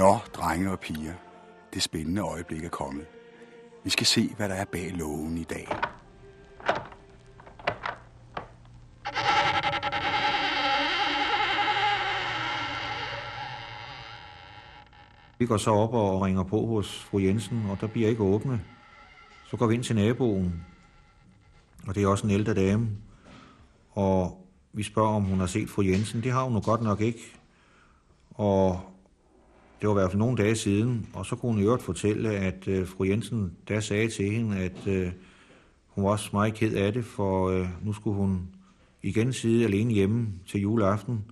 Nå, drenge og piger, det spændende øjeblik er kommet. Vi skal se, hvad der er bag lågen i dag. Vi går så op og ringer på hos fru Jensen, og der bliver ikke åbne. Så går vi ind til naboen, og det er også en ældre dame. Og vi spørger, om hun har set fru Jensen. Det har hun nu godt nok ikke. Og det var i hvert fald nogle dage siden, og så kunne hun i øvrigt fortælle, at øh, fru Jensen der sagde til hende, at øh, hun var også meget ked af det, for øh, nu skulle hun igen sidde alene hjemme til juleaften.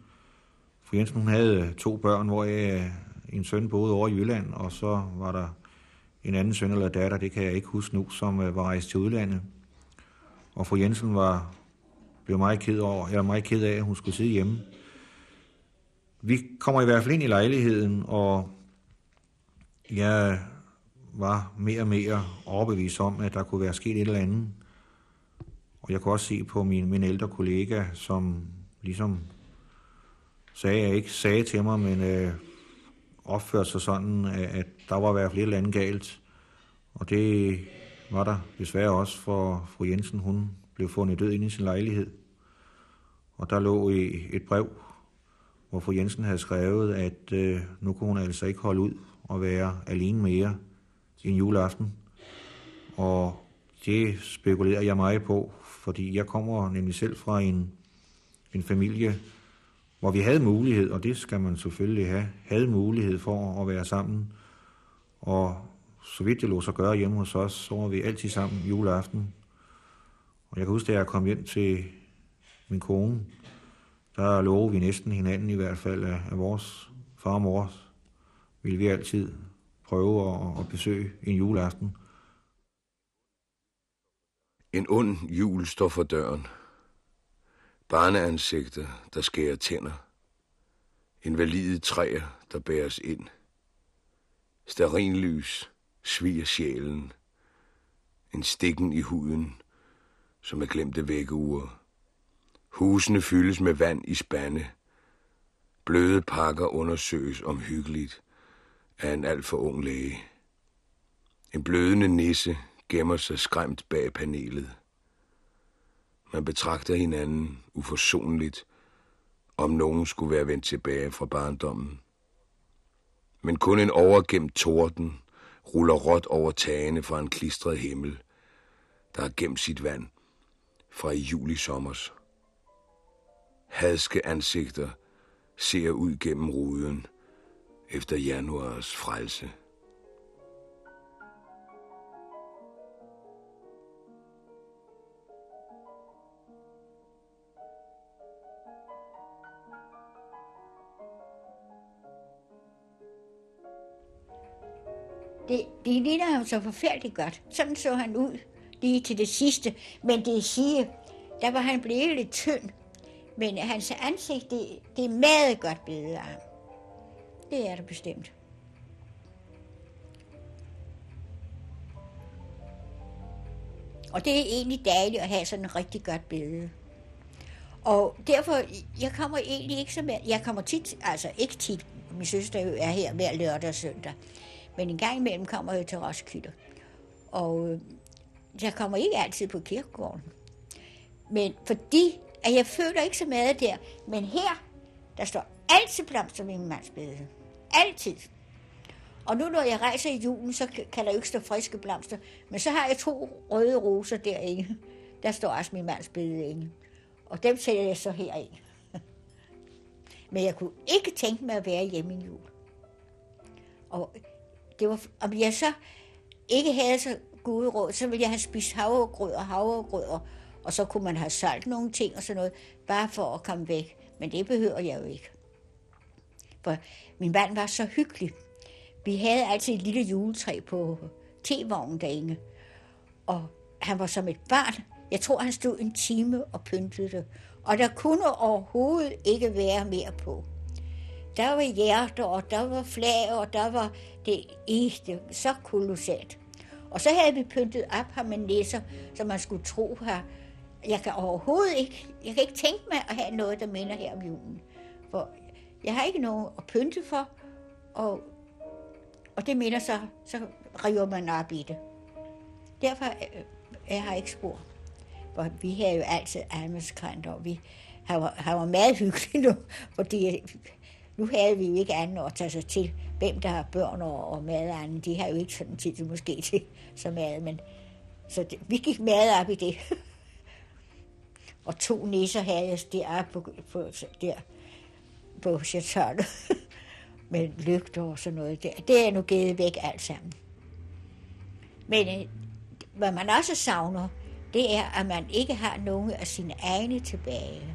Fru Jensen hun havde øh, to børn, hvor jeg, øh, en søn boede over i Jylland, og så var der en anden søn eller datter, det kan jeg ikke huske nu, som øh, var rejst til udlandet. Og fru Jensen var blev meget ked, over, eller meget ked af, at hun skulle sidde hjemme. Vi kommer i hvert fald ind i lejligheden, og jeg var mere og mere overbevist om, at der kunne være sket et eller andet. Og jeg kunne også se på min, min ældre kollega, som ligesom sagde, jeg ikke sagde til mig, men øh, opførte sig sådan, at der var i hvert fald et eller andet galt. Og det var der desværre også, for fru Jensen, hun blev fundet død inde i sin lejlighed. Og der lå i et brev, hvor fru Jensen havde skrevet, at øh, nu kunne hun altså ikke holde ud og være alene mere en juleaften. Og det spekulerer jeg meget på, fordi jeg kommer nemlig selv fra en, en familie, hvor vi havde mulighed, og det skal man selvfølgelig have, havde mulighed for at være sammen. Og så vidt det lå sig gøre hjemme hos os, så var vi altid sammen juleaften. Og jeg kan huske, da jeg kom hjem til min kone, der lover vi næsten hinanden i hvert fald af, vores far og mor, vil vi altid prøve at, at besøge en juleaften. En ond jul står for døren. Barneansigter, der skærer tænder. Invalide træer, der bæres ind. Sterinlys sviger sjælen. En stikken i huden, som er glemte vækkeure. Husene fyldes med vand i spande. Bløde pakker undersøges omhyggeligt af en alt for ung læge. En blødende nisse gemmer sig skræmt bag panelet. Man betragter hinanden uforsonligt, om nogen skulle være vendt tilbage fra barndommen. Men kun en overgemt torden ruller råt over tagene fra en klistret himmel, der har gemt sit vand fra i juli sommers. Hadske ansigter ser ud gennem ruden efter januars frelse. Det, det ligner ham så forfærdeligt godt. Sådan så han ud lige til det sidste. Men det sige, der var han blevet lidt tynd. Men hans ansigt, det, det er meget godt billede af ham. Det er det bestemt. Og det er egentlig dejligt at have sådan et rigtig godt billede. Og derfor, jeg kommer egentlig ikke så meget, jeg kommer tit, altså ikke tit, min søster er her hver lørdag og søndag, men en gang imellem kommer jeg til Roskilde. Og øh, jeg kommer ikke altid på kirkegården. Men fordi, at jeg føler ikke så meget der, men her, der står altid blomster ved min mands bede. Altid. Og nu når jeg rejser i julen, så kan der jo ikke stå friske blomster. Men så har jeg to røde roser derinde. Der står også min mands bede inde. Og dem sætter jeg så her ind. Men jeg kunne ikke tænke mig at være hjemme i jul. Og det var, om jeg så ikke havde så gode råd, så ville jeg have spist havregrød og havregrød, og og så kunne man have solgt nogle ting og sådan noget, bare for at komme væk. Men det behøver jeg jo ikke. For min mand var så hyggelig. Vi havde altid et lille juletræ på T-vognen derinde. Og han var som et barn. Jeg tror, han stod en time og pyntede det. Og der kunne overhovedet ikke være mere på. Der var hjerter, og der var flag, og der var det eneste så kolossalt. Og så havde vi pyntet op her med nisser, så man skulle tro her. Jeg kan overhovedet ikke, jeg kan ikke tænke mig at have noget, der minder her om julen. For jeg har ikke nogen at pynte for, og Og det minder så, så river man op i det. Derfor øh, jeg har ikke spor. For vi har jo altid almeskrant, og vi har, har været meget hyggeligt nu, fordi nu havde vi jo ikke andet at tage sig til. Hvem der har børn og, og madanden, de har jo ikke sådan tid måske til så meget, men så det, vi gik meget op i det. og to nisser havde jeg der på, på, der på chateauet med lygter og sådan noget der. Det er nu givet væk alt sammen. Men øh, hvad man også savner, det er, at man ikke har nogen af sine egne tilbage.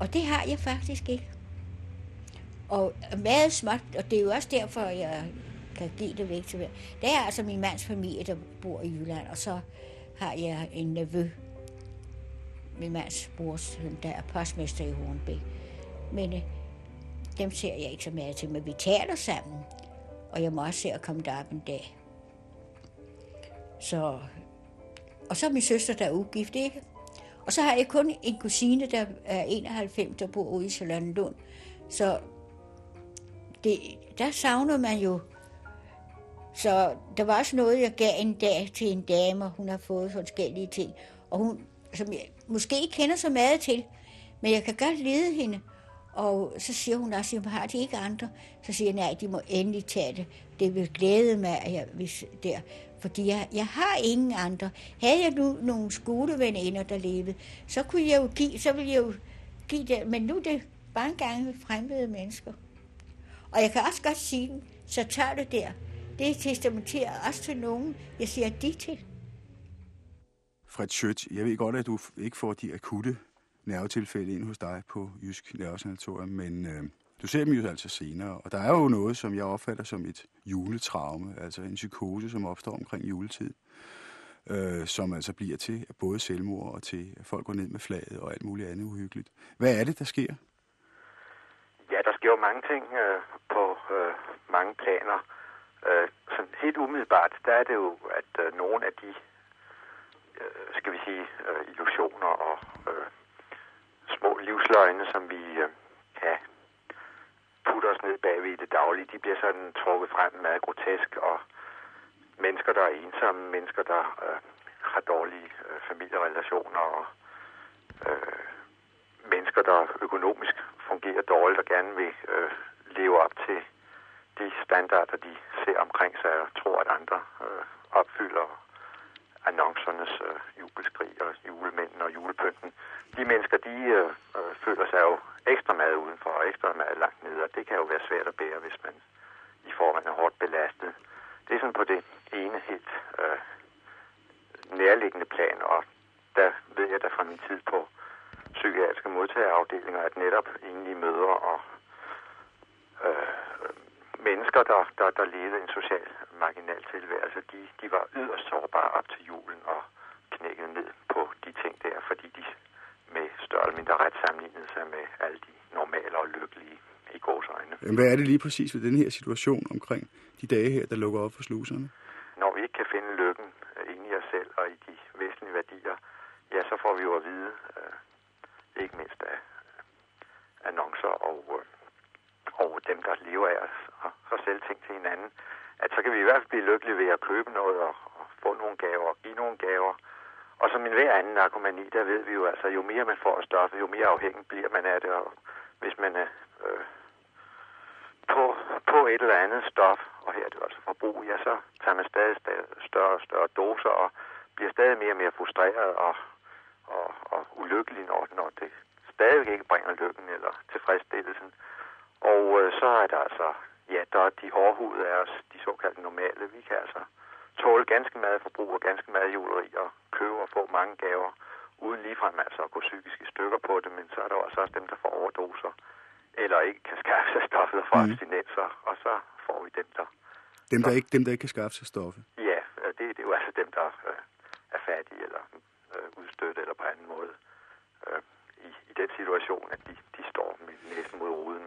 Og det har jeg faktisk ikke. Og meget småt, og det er jo også derfor, jeg kan give det væk til Det er altså min mands familie, der bor i Jylland, og så har jeg en nevø, min mands brors der er postmester i Hornbæk. Men øh, dem ser jeg ikke så meget til, men vi taler sammen, og jeg må også se at komme derop en dag. Så, og så er min søster, der er ugift, ikke? Og så har jeg kun en kusine, der er 91, der bor ude i Charlottenlund. Så det, der savner man jo. Så der var også noget, jeg gav en dag til en dame, og hun har fået forskellige ting. Og hun, som jeg måske ikke kender så meget til, men jeg kan godt lede hende. Og så siger hun også, at har de ikke andre? Så siger jeg, nej, de må endelig tage det. Det vil glæde mig, at jeg, hvis der. Fordi jeg, jeg har ingen andre. Havde jeg nu nogle skoleveninder, der levede, så kunne jeg jo give, så ville jeg jo give det. Men nu er det bare en gang fremmede mennesker. Og jeg kan også godt sige, så tør det der. Det testamenterer også til nogen, jeg siger de til. Fred Schødt, jeg ved godt, at du ikke får de akutte nervetilfælde ind hos dig på Jysk Nervesanatorium, men øh, du ser dem jo altså senere, og der er jo noget, som jeg opfatter som et juletraume, altså en psykose, som opstår omkring juletid, øh, som altså bliver til både selvmord og til at folk går ned med flaget og alt muligt andet uhyggeligt. Hvad er det, der sker? Ja, der sker jo mange ting øh, på øh, mange planer. Øh, sådan helt umiddelbart, der er det jo, at øh, nogle af de, Øh, skal vi sige, øh, illusioner og øh, små livsløgne, som vi øh, kan putte os ned bagved i det daglige, de bliver sådan trukket frem meget grotesk, og mennesker, der er ensomme, mennesker, der øh, har dårlige øh, familierelationer, og øh, mennesker, der økonomisk fungerer dårligt og gerne vil øh, leve op til de standarder, de ser omkring sig og tror, at andre øh, opfylder annoncernes øh, jubelskrig og julemændene og julepynten. De mennesker, de øh, øh, føler sig jo ekstra meget udenfor og ekstra meget langt nede, og det kan jo være svært at bære, hvis man i forvejen er hårdt belastet. Det er sådan på det ene helt øh, nærliggende plan, og der ved jeg da fra min tid på psykiatriske modtagerafdelinger, at netop enlige mødre og mennesker, der, der, der levede en social marginal tilværelse, de, de var yderst sårbare op til julen og knækkede ned på de ting der, fordi de med større eller mindre ret sammenlignede sig med alle de normale og lykkelige i gårs øjne. Hvad er det lige præcis ved den her situation omkring de dage her, der lukker op for sluserne? Når vi ikke kan finde lykken øh, inde i os selv og i de væsentlige værdier, ja, så får vi jo at vide, øh, ikke mindst af annoncer og øh, og dem, der lever af os og så selv ting til hinanden, at så kan vi i hvert fald blive lykkelige ved at købe noget og, og få nogle gaver og give nogle gaver. Og som en hver anden narkomani, der ved vi jo altså, jo mere man får af stoffet, jo mere afhængig bliver man af det. Og hvis man er øh, på, på et eller andet stof, og her er det altså forbrug, ja, så tager man stadig større og større doser og bliver stadig mere og mere frustreret og, og, og ulykkelig, når, når det stadig ikke bringer lykken eller tilfredsstillelsen. Og øh, så er der altså, ja, der er de hårdhudede af os, de såkaldte normale. Vi kan altså tåle ganske meget forbrug og ganske meget juleri og købe og få mange gaver, uden ligefrem altså at gå psykisk i stykker på det, men så er der også også dem, der får overdoser, eller ikke kan skaffe sig stoffet fra mm. abstinenser, og så får vi dem, der... Dem, der, ikke, dem, der ikke kan skaffe sig stoffet? Ja, det, det er jo altså dem, der øh, er fattige eller øh, udstødt eller på anden måde øh, i, i den situation, at de, de står med næsen mod ruden,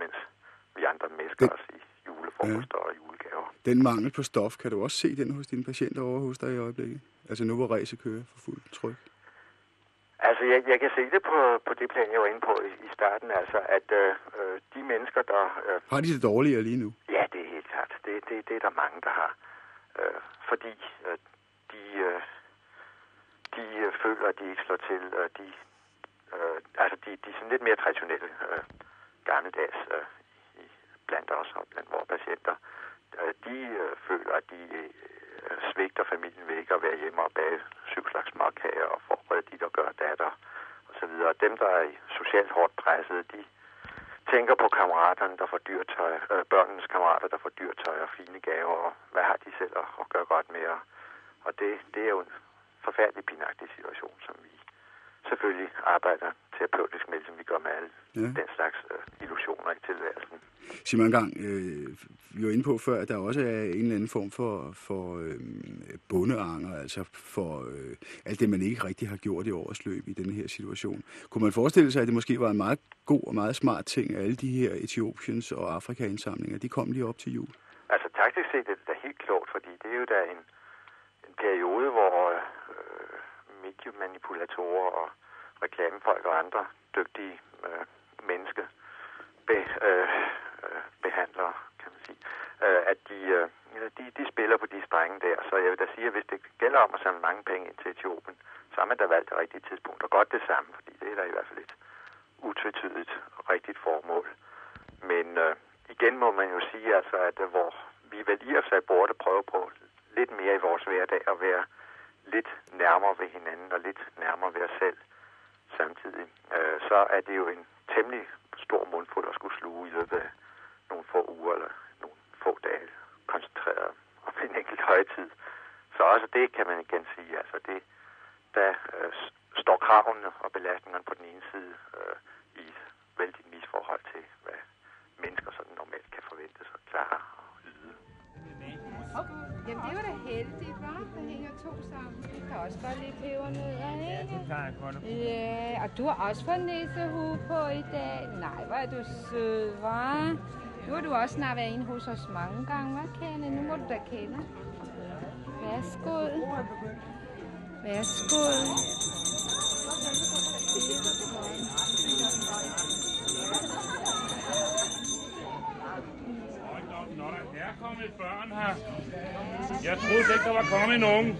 andre mennesker den, os i julefrokoster ja. og julegaver. Den mangel på stof, kan du også se den hos dine patienter over hos dig i øjeblikket? Altså nu hvor ræse kører for fuld tryk? Altså, jeg, jeg kan se det på, på det plan, jeg var inde på i, i starten, altså, at øh, øh de mennesker, der... Øh, har de det dårligere lige nu? Ja, det er helt klart. Det, det, det er der mange, der har. Øh, fordi øh, de, øh, de øh, føler, at de ikke slår til, og de, øh, altså, de, de er sådan lidt mere traditionelle, øh, gammeldags øh, også blandt os blandt vores patienter. Øh, de øh, føler, at de øh, svigter familien ved ikke at være hjemme og bage syv slags småkager og forberede dit og gøre datter og så videre. Dem, der er socialt hårdt presset, de tænker på kammeraterne, der får dyrtøj, øh, børnenes kammerater, der får dyrtøj og fine gaver, og hvad har de selv at, at gøre godt med. Og det, det er jo en forfærdelig pinagtig situation, som vi selvfølgelig arbejder terapeutisk med, som vi gør med alle ja. den slags øh, illusioner i tilværelsen. Sig mig engang, øh, vi var inde på før, at der også er en eller anden form for, for øh, bundeanger, altså for øh, alt det, man ikke rigtig har gjort i årets løb i denne her situation. Kunne man forestille sig, at det måske var en meget god og meget smart ting, at alle de her Etiopiens og Afrika-indsamlinger, de kom lige op til jul? Altså taktisk set er det da helt klogt, fordi det er jo da en, en periode, hvor øh, mediemanipulatorer og reklamefolk og andre dygtige øh, menneske be, øh, øh, behandlere, kan man sige, øh, at de, øh, de, de spiller på de strenge der. Så jeg vil da sige, at hvis det gælder om at samle mange penge ind til Etiopien, så har man da valgt det rigtige tidspunkt. Og godt det samme, fordi det er da i hvert fald et utvetydigt rigtigt formål. Men øh, igen må man jo sige, altså, at øh, hvor vi vel i og sig burde prøve på lidt mere i vores hverdag at være lidt nærmere ved hinanden og lidt nærmere ved os selv samtidig, øh, så er det jo en temmelig stor mundfuld at skulle sluge i løbet af nogle få uger eller nogle få dage koncentreret og en enkelt højtid. Så også det kan man igen sige, altså det, der øh, står kravene og belastningerne på den ene side øh, i et vældig misforhold til, hvad mennesker sådan normalt kan forvente sig klare og yde. Jamen det var da heldigt, hva'? Der hænger to sammen. Du kan også godt lide pebernødder, ikke? Ja, det tager jeg godt. Ja, og du har også fået nissehue på i dag. Nej, hvor er du sød, hva'? Nu har du også snart været inde hos os mange gange, hva' Kenne? Nu må du da kende. Værsgo. Værsgo. Kommet børn her. Jeg troede ikke, der var kommet nogen.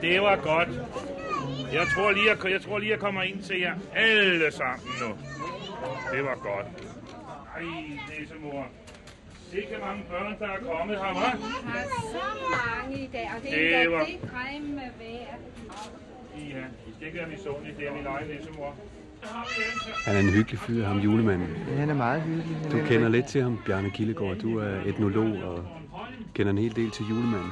Det var godt. Jeg tror lige, jeg, jeg, tror lige, jeg kommer ind til jer alle sammen nu. Det var godt. Ej, næsemor. Sikke mange børn, der er kommet her, hva'? Vi har så mange i dag, og det, det er var... det grimme vejr. Ja, I skal ikke være misundelige, det er min egen næsemor. Han er en hyggelig fyr, ham julemanden. Han er meget hyggelig. Du kender lidt til ham, Bjarne Kildegård. Du er etnolog og kender en hel del til julemanden.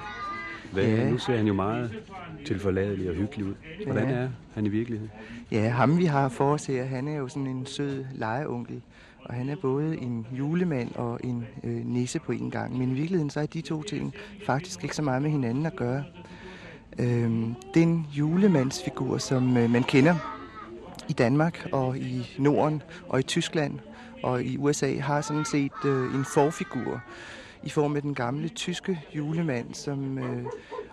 Hvad, ja. Nu ser han jo meget tilforladelig og hyggelig ud. Hvordan ja. er han i virkeligheden? Ja, ham vi har for os her, han er jo sådan en sød legeonkel. Og han er både en julemand og en øh, nisse på en gang. Men i virkeligheden så er de to ting faktisk ikke så meget med hinanden at gøre. Øhm, den julemandsfigur, som øh, man kender i Danmark og i Norden og i Tyskland og i USA har sådan set øh, en forfigur i form af den gamle tyske julemand, som øh,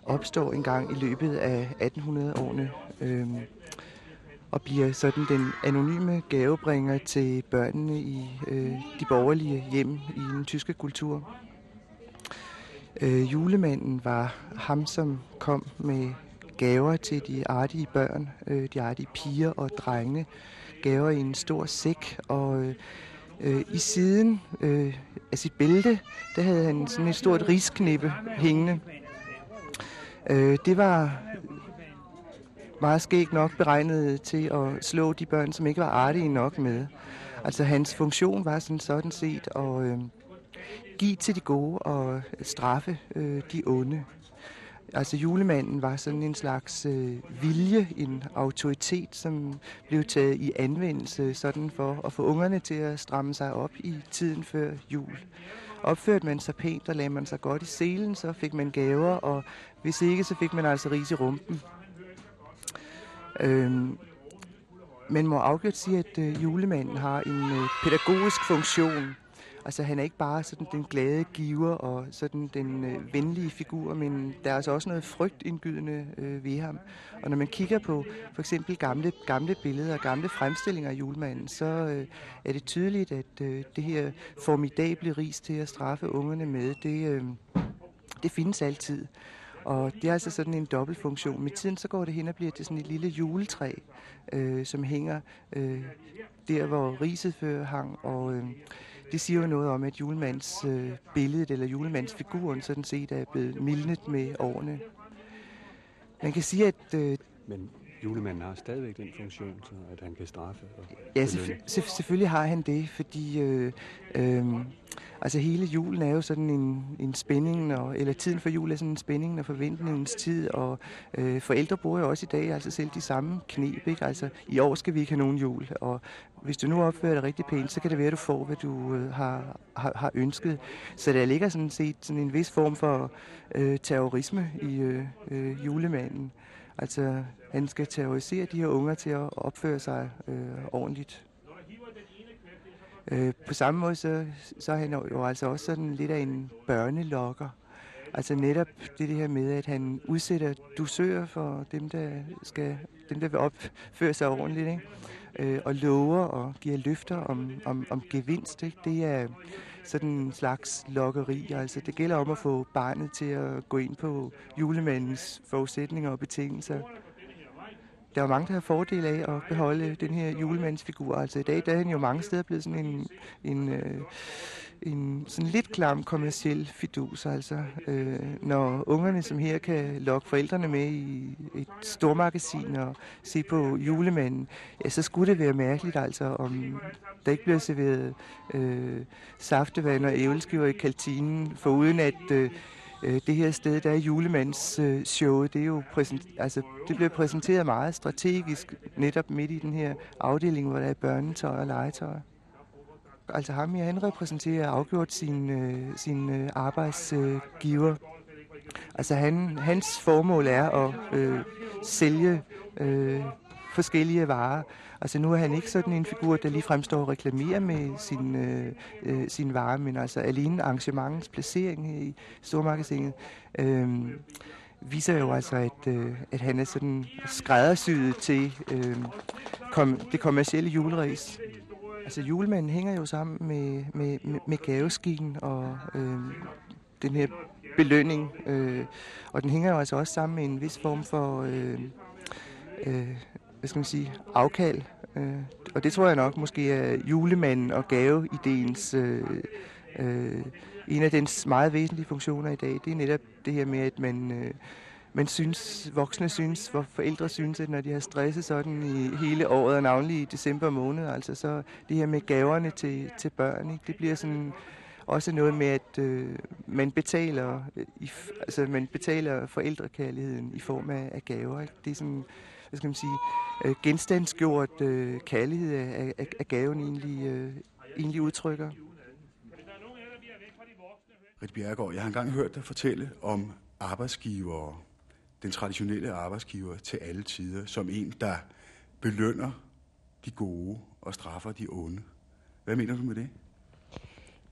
opstår en gang i løbet af 1800-årene øh, og bliver sådan den anonyme gavebringer til børnene i øh, de borgerlige hjem i den tyske kultur. Øh, julemanden var ham, som kom med gaver til de artige børn, øh, de artige piger og drenge. Gaver i en stor sæk, og øh, øh i siden øh, af sit bælte, der havde han sådan et stort risknippe hængende. Øh, det var meget skægt nok beregnet til at slå de børn, som ikke var artige nok med. Altså hans funktion var sådan, sådan set at øh, give til de gode og straffe øh, de onde. Altså julemanden var sådan en slags øh, vilje, en autoritet, som blev taget i anvendelse sådan for at få ungerne til at stramme sig op i tiden før jul. Opførte man sig pænt, og lagde man sig godt i selen, så fik man gaver, og hvis ikke, så fik man altså ris i rumpen. Øhm, man må afgjort sige, at øh, julemanden har en øh, pædagogisk funktion, Altså han er ikke bare sådan den glade giver og sådan den øh, venlige figur, men der er altså også noget frygtindgydende øh, ved ham. Og når man kigger på for eksempel gamle, gamle billeder og gamle fremstillinger af julemanden, så øh, er det tydeligt, at øh, det her formidable ris til at straffe ungerne med, det, øh, det findes altid. Og det er altså sådan en dobbeltfunktion. Med tiden så går det hen og bliver til sådan et lille juletræ, øh, som hænger øh, der, hvor riset før hang. Og øh, det siger jo noget om, at julemands øh, billedet eller julemandsfiguren sådan set er blevet mildnet med årene. Man kan sige, at... Øh, Men julemanden har stadigvæk den funktion, så at han kan straffe og Ja, selvfø- selvfø- selvfølgelig har han det, fordi øh, øh, altså hele julen er jo sådan en, en spænding, og, eller tiden for jul er sådan en spænding og forventningens tid, og øh, forældre bruger jo også i dag altså selv de samme knep, ikke? Altså i år skal vi ikke have nogen jul, og hvis du nu opfører dig rigtig pænt, så kan det være, at du får, hvad du øh, har, har, har ønsket. Så der ligger sådan set sådan en vis form for øh, terrorisme i øh, øh, julemanden. Altså, han skal terrorisere de her unger til at opføre sig øh, ordentligt. Øh, på samme måde, så, så er han jo altså også sådan lidt af en børnelokker. Altså netop det, det her med, at han udsætter dusører for dem, der, skal, dem, der vil opføre sig ordentligt, ikke? Øh, og lover og giver løfter om, om, om gevinst. Ikke? Det er sådan en slags lokkeri. Altså, det gælder om at få barnet til at gå ind på julemandens forudsætninger og betingelser. Der er mange, der har fordel af at beholde den her julemandsfigur. Altså i dag der er han jo mange steder blevet sådan en, en, øh, en sådan lidt klam kommersiel fidus. Altså, øh, når ungerne som her kan lokke forældrene med i et stormagasin og se på julemanden, ja, så skulle det være mærkeligt altså, om der ikke bliver serveret øh, saftevand og æbleskiver i kantinen, for uden at øh, øh, det her sted, der er julemandens øh, show, det er jo præsent, altså, det bliver præsenteret meget strategisk, netop midt i den her afdeling, hvor der er børnetøj og legetøj. Altså ham her, han repræsenterer afgjort sin, øh, sin øh, arbejdsgiver. Altså han, hans formål er at øh, sælge øh, forskellige varer. Altså nu er han ikke sådan en figur, der lige fremstår og reklamerer med sin, øh, øh, sin varer, men altså alene arrangementens placering i stormagasinet øh, viser jo altså, at, øh, at han er sådan skræddersyet til øh, kom, det kommercielle juleræs. Altså julemanden hænger jo sammen med, med, med, med gaveskikken og øh, den her belønning. Øh, og den hænger jo altså også sammen med en vis form for øh, øh, hvad skal man sige, afkald. Øh, og det tror jeg nok måske er julemanden og gaveideens, øh, øh, en af dens meget væsentlige funktioner i dag. Det er netop det her med, at man, øh, man synes, voksne synes, hvor forældre synes, at når de har stresset sådan i hele året, og navnlig i december måned, altså så det her med gaverne til, til børn, ikke? det bliver sådan også noget med, at øh, man betaler øh, i, altså man betaler forældrekærligheden i form af, af gaver. Ikke? Det er sådan, hvad skal man sige, øh, genstandsgjort øh, kærlighed af, af, af gaven egentlig, øh, egentlig udtrykker. Rit Bjerregaard, jeg har engang hørt dig fortælle om arbejdsgivere, den traditionelle arbejdsgiver til alle tider, som en, der belønner de gode og straffer de onde. Hvad mener du med det?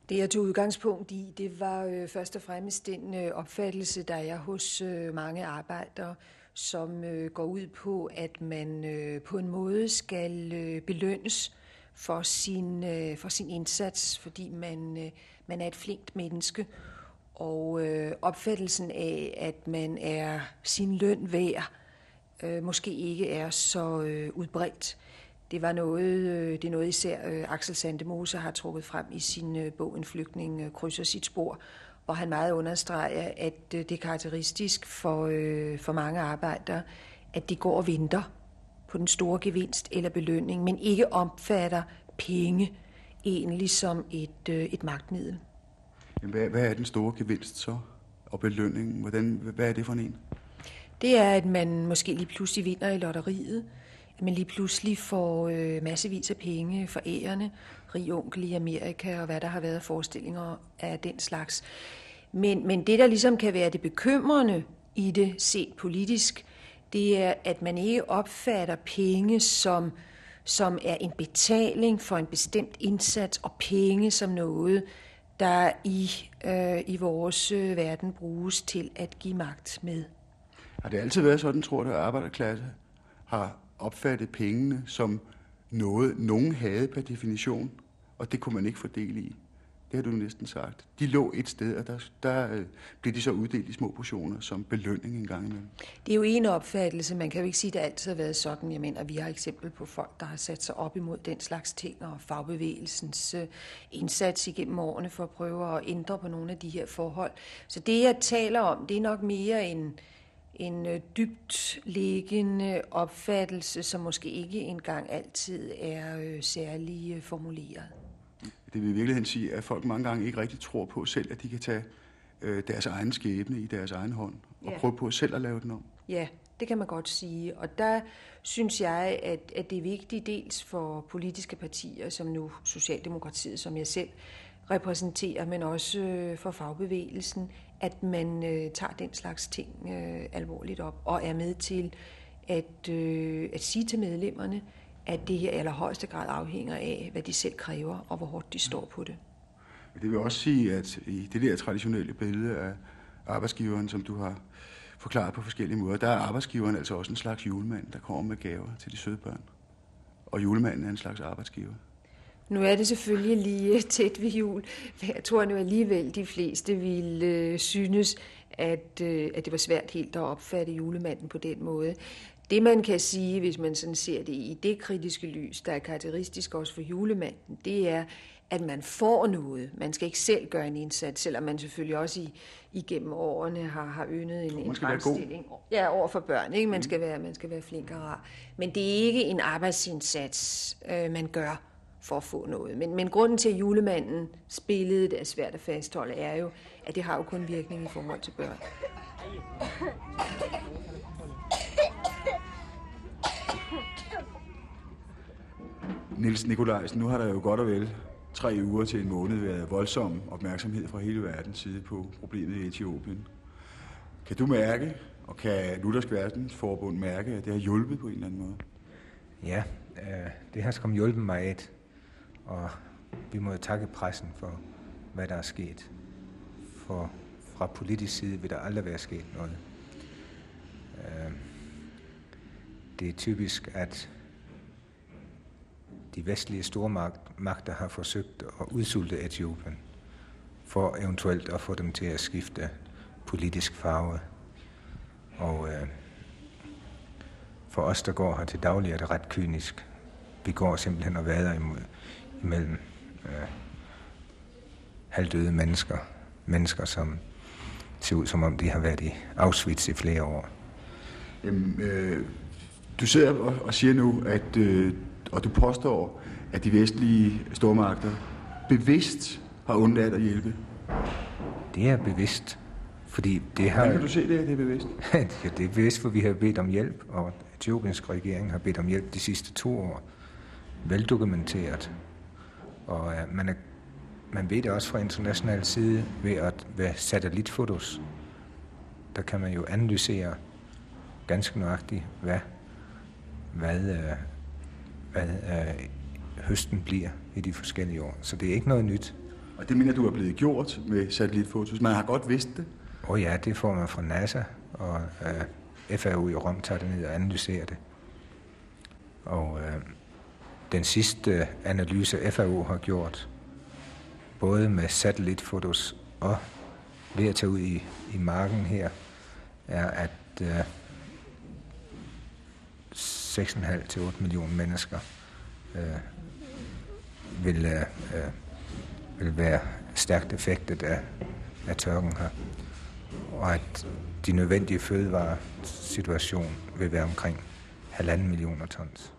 Det, jeg tog udgangspunkt i, det var øh, først og fremmest den øh, opfattelse, der er hos øh, mange arbejdere, som øh, går ud på, at man øh, på en måde skal øh, belønnes for sin, øh, for sin indsats, fordi man, øh, man er et flinkt menneske. Og øh, opfattelsen af, at man er sin løn værd, øh, måske ikke er så øh, udbredt. Det var noget, øh, det er noget især øh, Axel Sandemose har trukket frem i sin øh, bog En flygtning øh, krydser sit spor, hvor han meget understreger, at øh, det er karakteristisk for, øh, for mange arbejdere, at de går og venter på den store gevinst eller belønning, men ikke omfatter penge egentlig som et, øh, et magtmiddel. Hvad, hvad er den store gevinst så? Og belønningen, hvordan, hvad er det for en? Det er, at man måske lige pludselig vinder i lotteriet, at man lige pludselig får øh, massevis af penge for ærerne, rig onkel i Amerika og hvad der har været forestillinger af den slags. Men, men det, der ligesom kan være det bekymrende i det set politisk, det er, at man ikke opfatter penge som som er en betaling for en bestemt indsats og penge som noget, der i, øh, i vores øh, verden bruges til at give magt med. Har det altid været sådan, tror du, at arbejderklasse har opfattet pengene som noget, nogen havde per definition, og det kunne man ikke fordele i? Det har du næsten sagt. De lå et sted, og der, der øh, blev de så uddelt i små portioner som belønning en gang imellem. Det er jo en opfattelse. Man kan jo ikke sige, at det altid har været sådan. Jeg mener, vi har eksempel på folk, der har sat sig op imod den slags ting, og fagbevægelsens øh, indsats igennem årene for at prøve at ændre på nogle af de her forhold. Så det, jeg taler om, det er nok mere en, en øh, dybt liggende opfattelse, som måske ikke engang altid er øh, særlig øh, formuleret. Det vil i virkeligheden sige, at folk mange gange ikke rigtig tror på selv, at de kan tage øh, deres egen skæbne i deres egen hånd, og Ja. prøve på selv at lave den om. Ja, det kan man godt sige. Og der synes jeg, at, at det er vigtigt dels for politiske partier, som nu Socialdemokratiet, som jeg selv repræsenterer, men også øh, for fagbevægelsen, at man øh, tager den slags ting øh, alvorligt op og er med til at, øh, at sige til medlemmerne, at det her i allerhøjeste grad afhænger af, hvad de selv kræver og hvor hårdt de står på det. Det vil også sige, at i det der traditionelle billede af arbejdsgiveren, som du har forklaret på forskellige måder, der er arbejdsgiveren altså også en slags julemand, der kommer med gaver til de søde børn. Og julemanden er en slags arbejdsgiver. Nu er det selvfølgelig lige tæt ved jul, men jeg tror nu alligevel, de fleste ville øh, synes, at, øh, at det var svært helt at opfatte julemanden på den måde. Det man kan sige, hvis man sådan ser det i det kritiske lys, der er karakteristisk også for julemanden, det er, at man får noget. Man skal ikke selv gøre en indsats, selvom man selvfølgelig også i, igennem årene har, har yndet en, en fremstilling. Ja, over for børn. Ikke? Man, skal være, man skal være flink og rar. Men det er ikke en arbejdsindsats, øh, man gør for at få noget. Men, men grunden til, at julemanden spillede det er svært at fastholde, er jo, at det har jo kun virkning i forhold til børn. Niels Nikolajsen, nu har der jo godt og vel tre uger til en måned været voldsom opmærksomhed fra hele verdens side på problemet i Etiopien. Kan du mærke, og kan Luthersk Verdensforbund mærke, at det har hjulpet på en eller anden måde? Ja, øh, det har skam hjulpet mig et, og vi må jo takke pressen for, hvad der er sket. For fra politisk side vil der aldrig være sket noget. Øh, det er typisk, at de vestlige stormagter har forsøgt at udsulte Etiopien for eventuelt at få dem til at skifte politisk farve. Og øh, for os, der går her til daglig, er det ret kynisk. Vi går simpelthen og vader imod, imellem øh, halvdøde mennesker. Mennesker, som ser ud som om, de har været i Auschwitz i flere år. Jamen, øh, du sidder og, siger nu, at, øh, og du påstår, at de vestlige stormagter bevidst har undladt at hjælpe. Det er bevidst, fordi det har... Hvordan kan du se det, at det er bevidst? ja, det er bevidst, for vi har bedt om hjælp, og Etiopiens regering har bedt om hjælp de sidste to år. Veldokumenteret. Og øh, man, er, man ved det også fra international side ved at ved satellitfotos. Der kan man jo analysere ganske nøjagtigt, hvad, hvad, øh, hvad øh, høsten bliver i de forskellige år. Så det er ikke noget nyt. Og det mener du er blevet gjort med satellitfotos. Man har godt vidst det. Åh oh ja, det får man fra NASA, og øh, FAO i Rom tager det ned og analyserer det. Og øh, den sidste analyse, FAO har gjort, både med satellitfotos og ved at tage ud i, i marken her, er, at øh, 6,5 til 8 millioner mennesker øh, vil, øh, øh, vil være stærkt effektet af, af tørken her. Og at de nødvendige fødevaresituation vil være omkring halvanden millioner tons.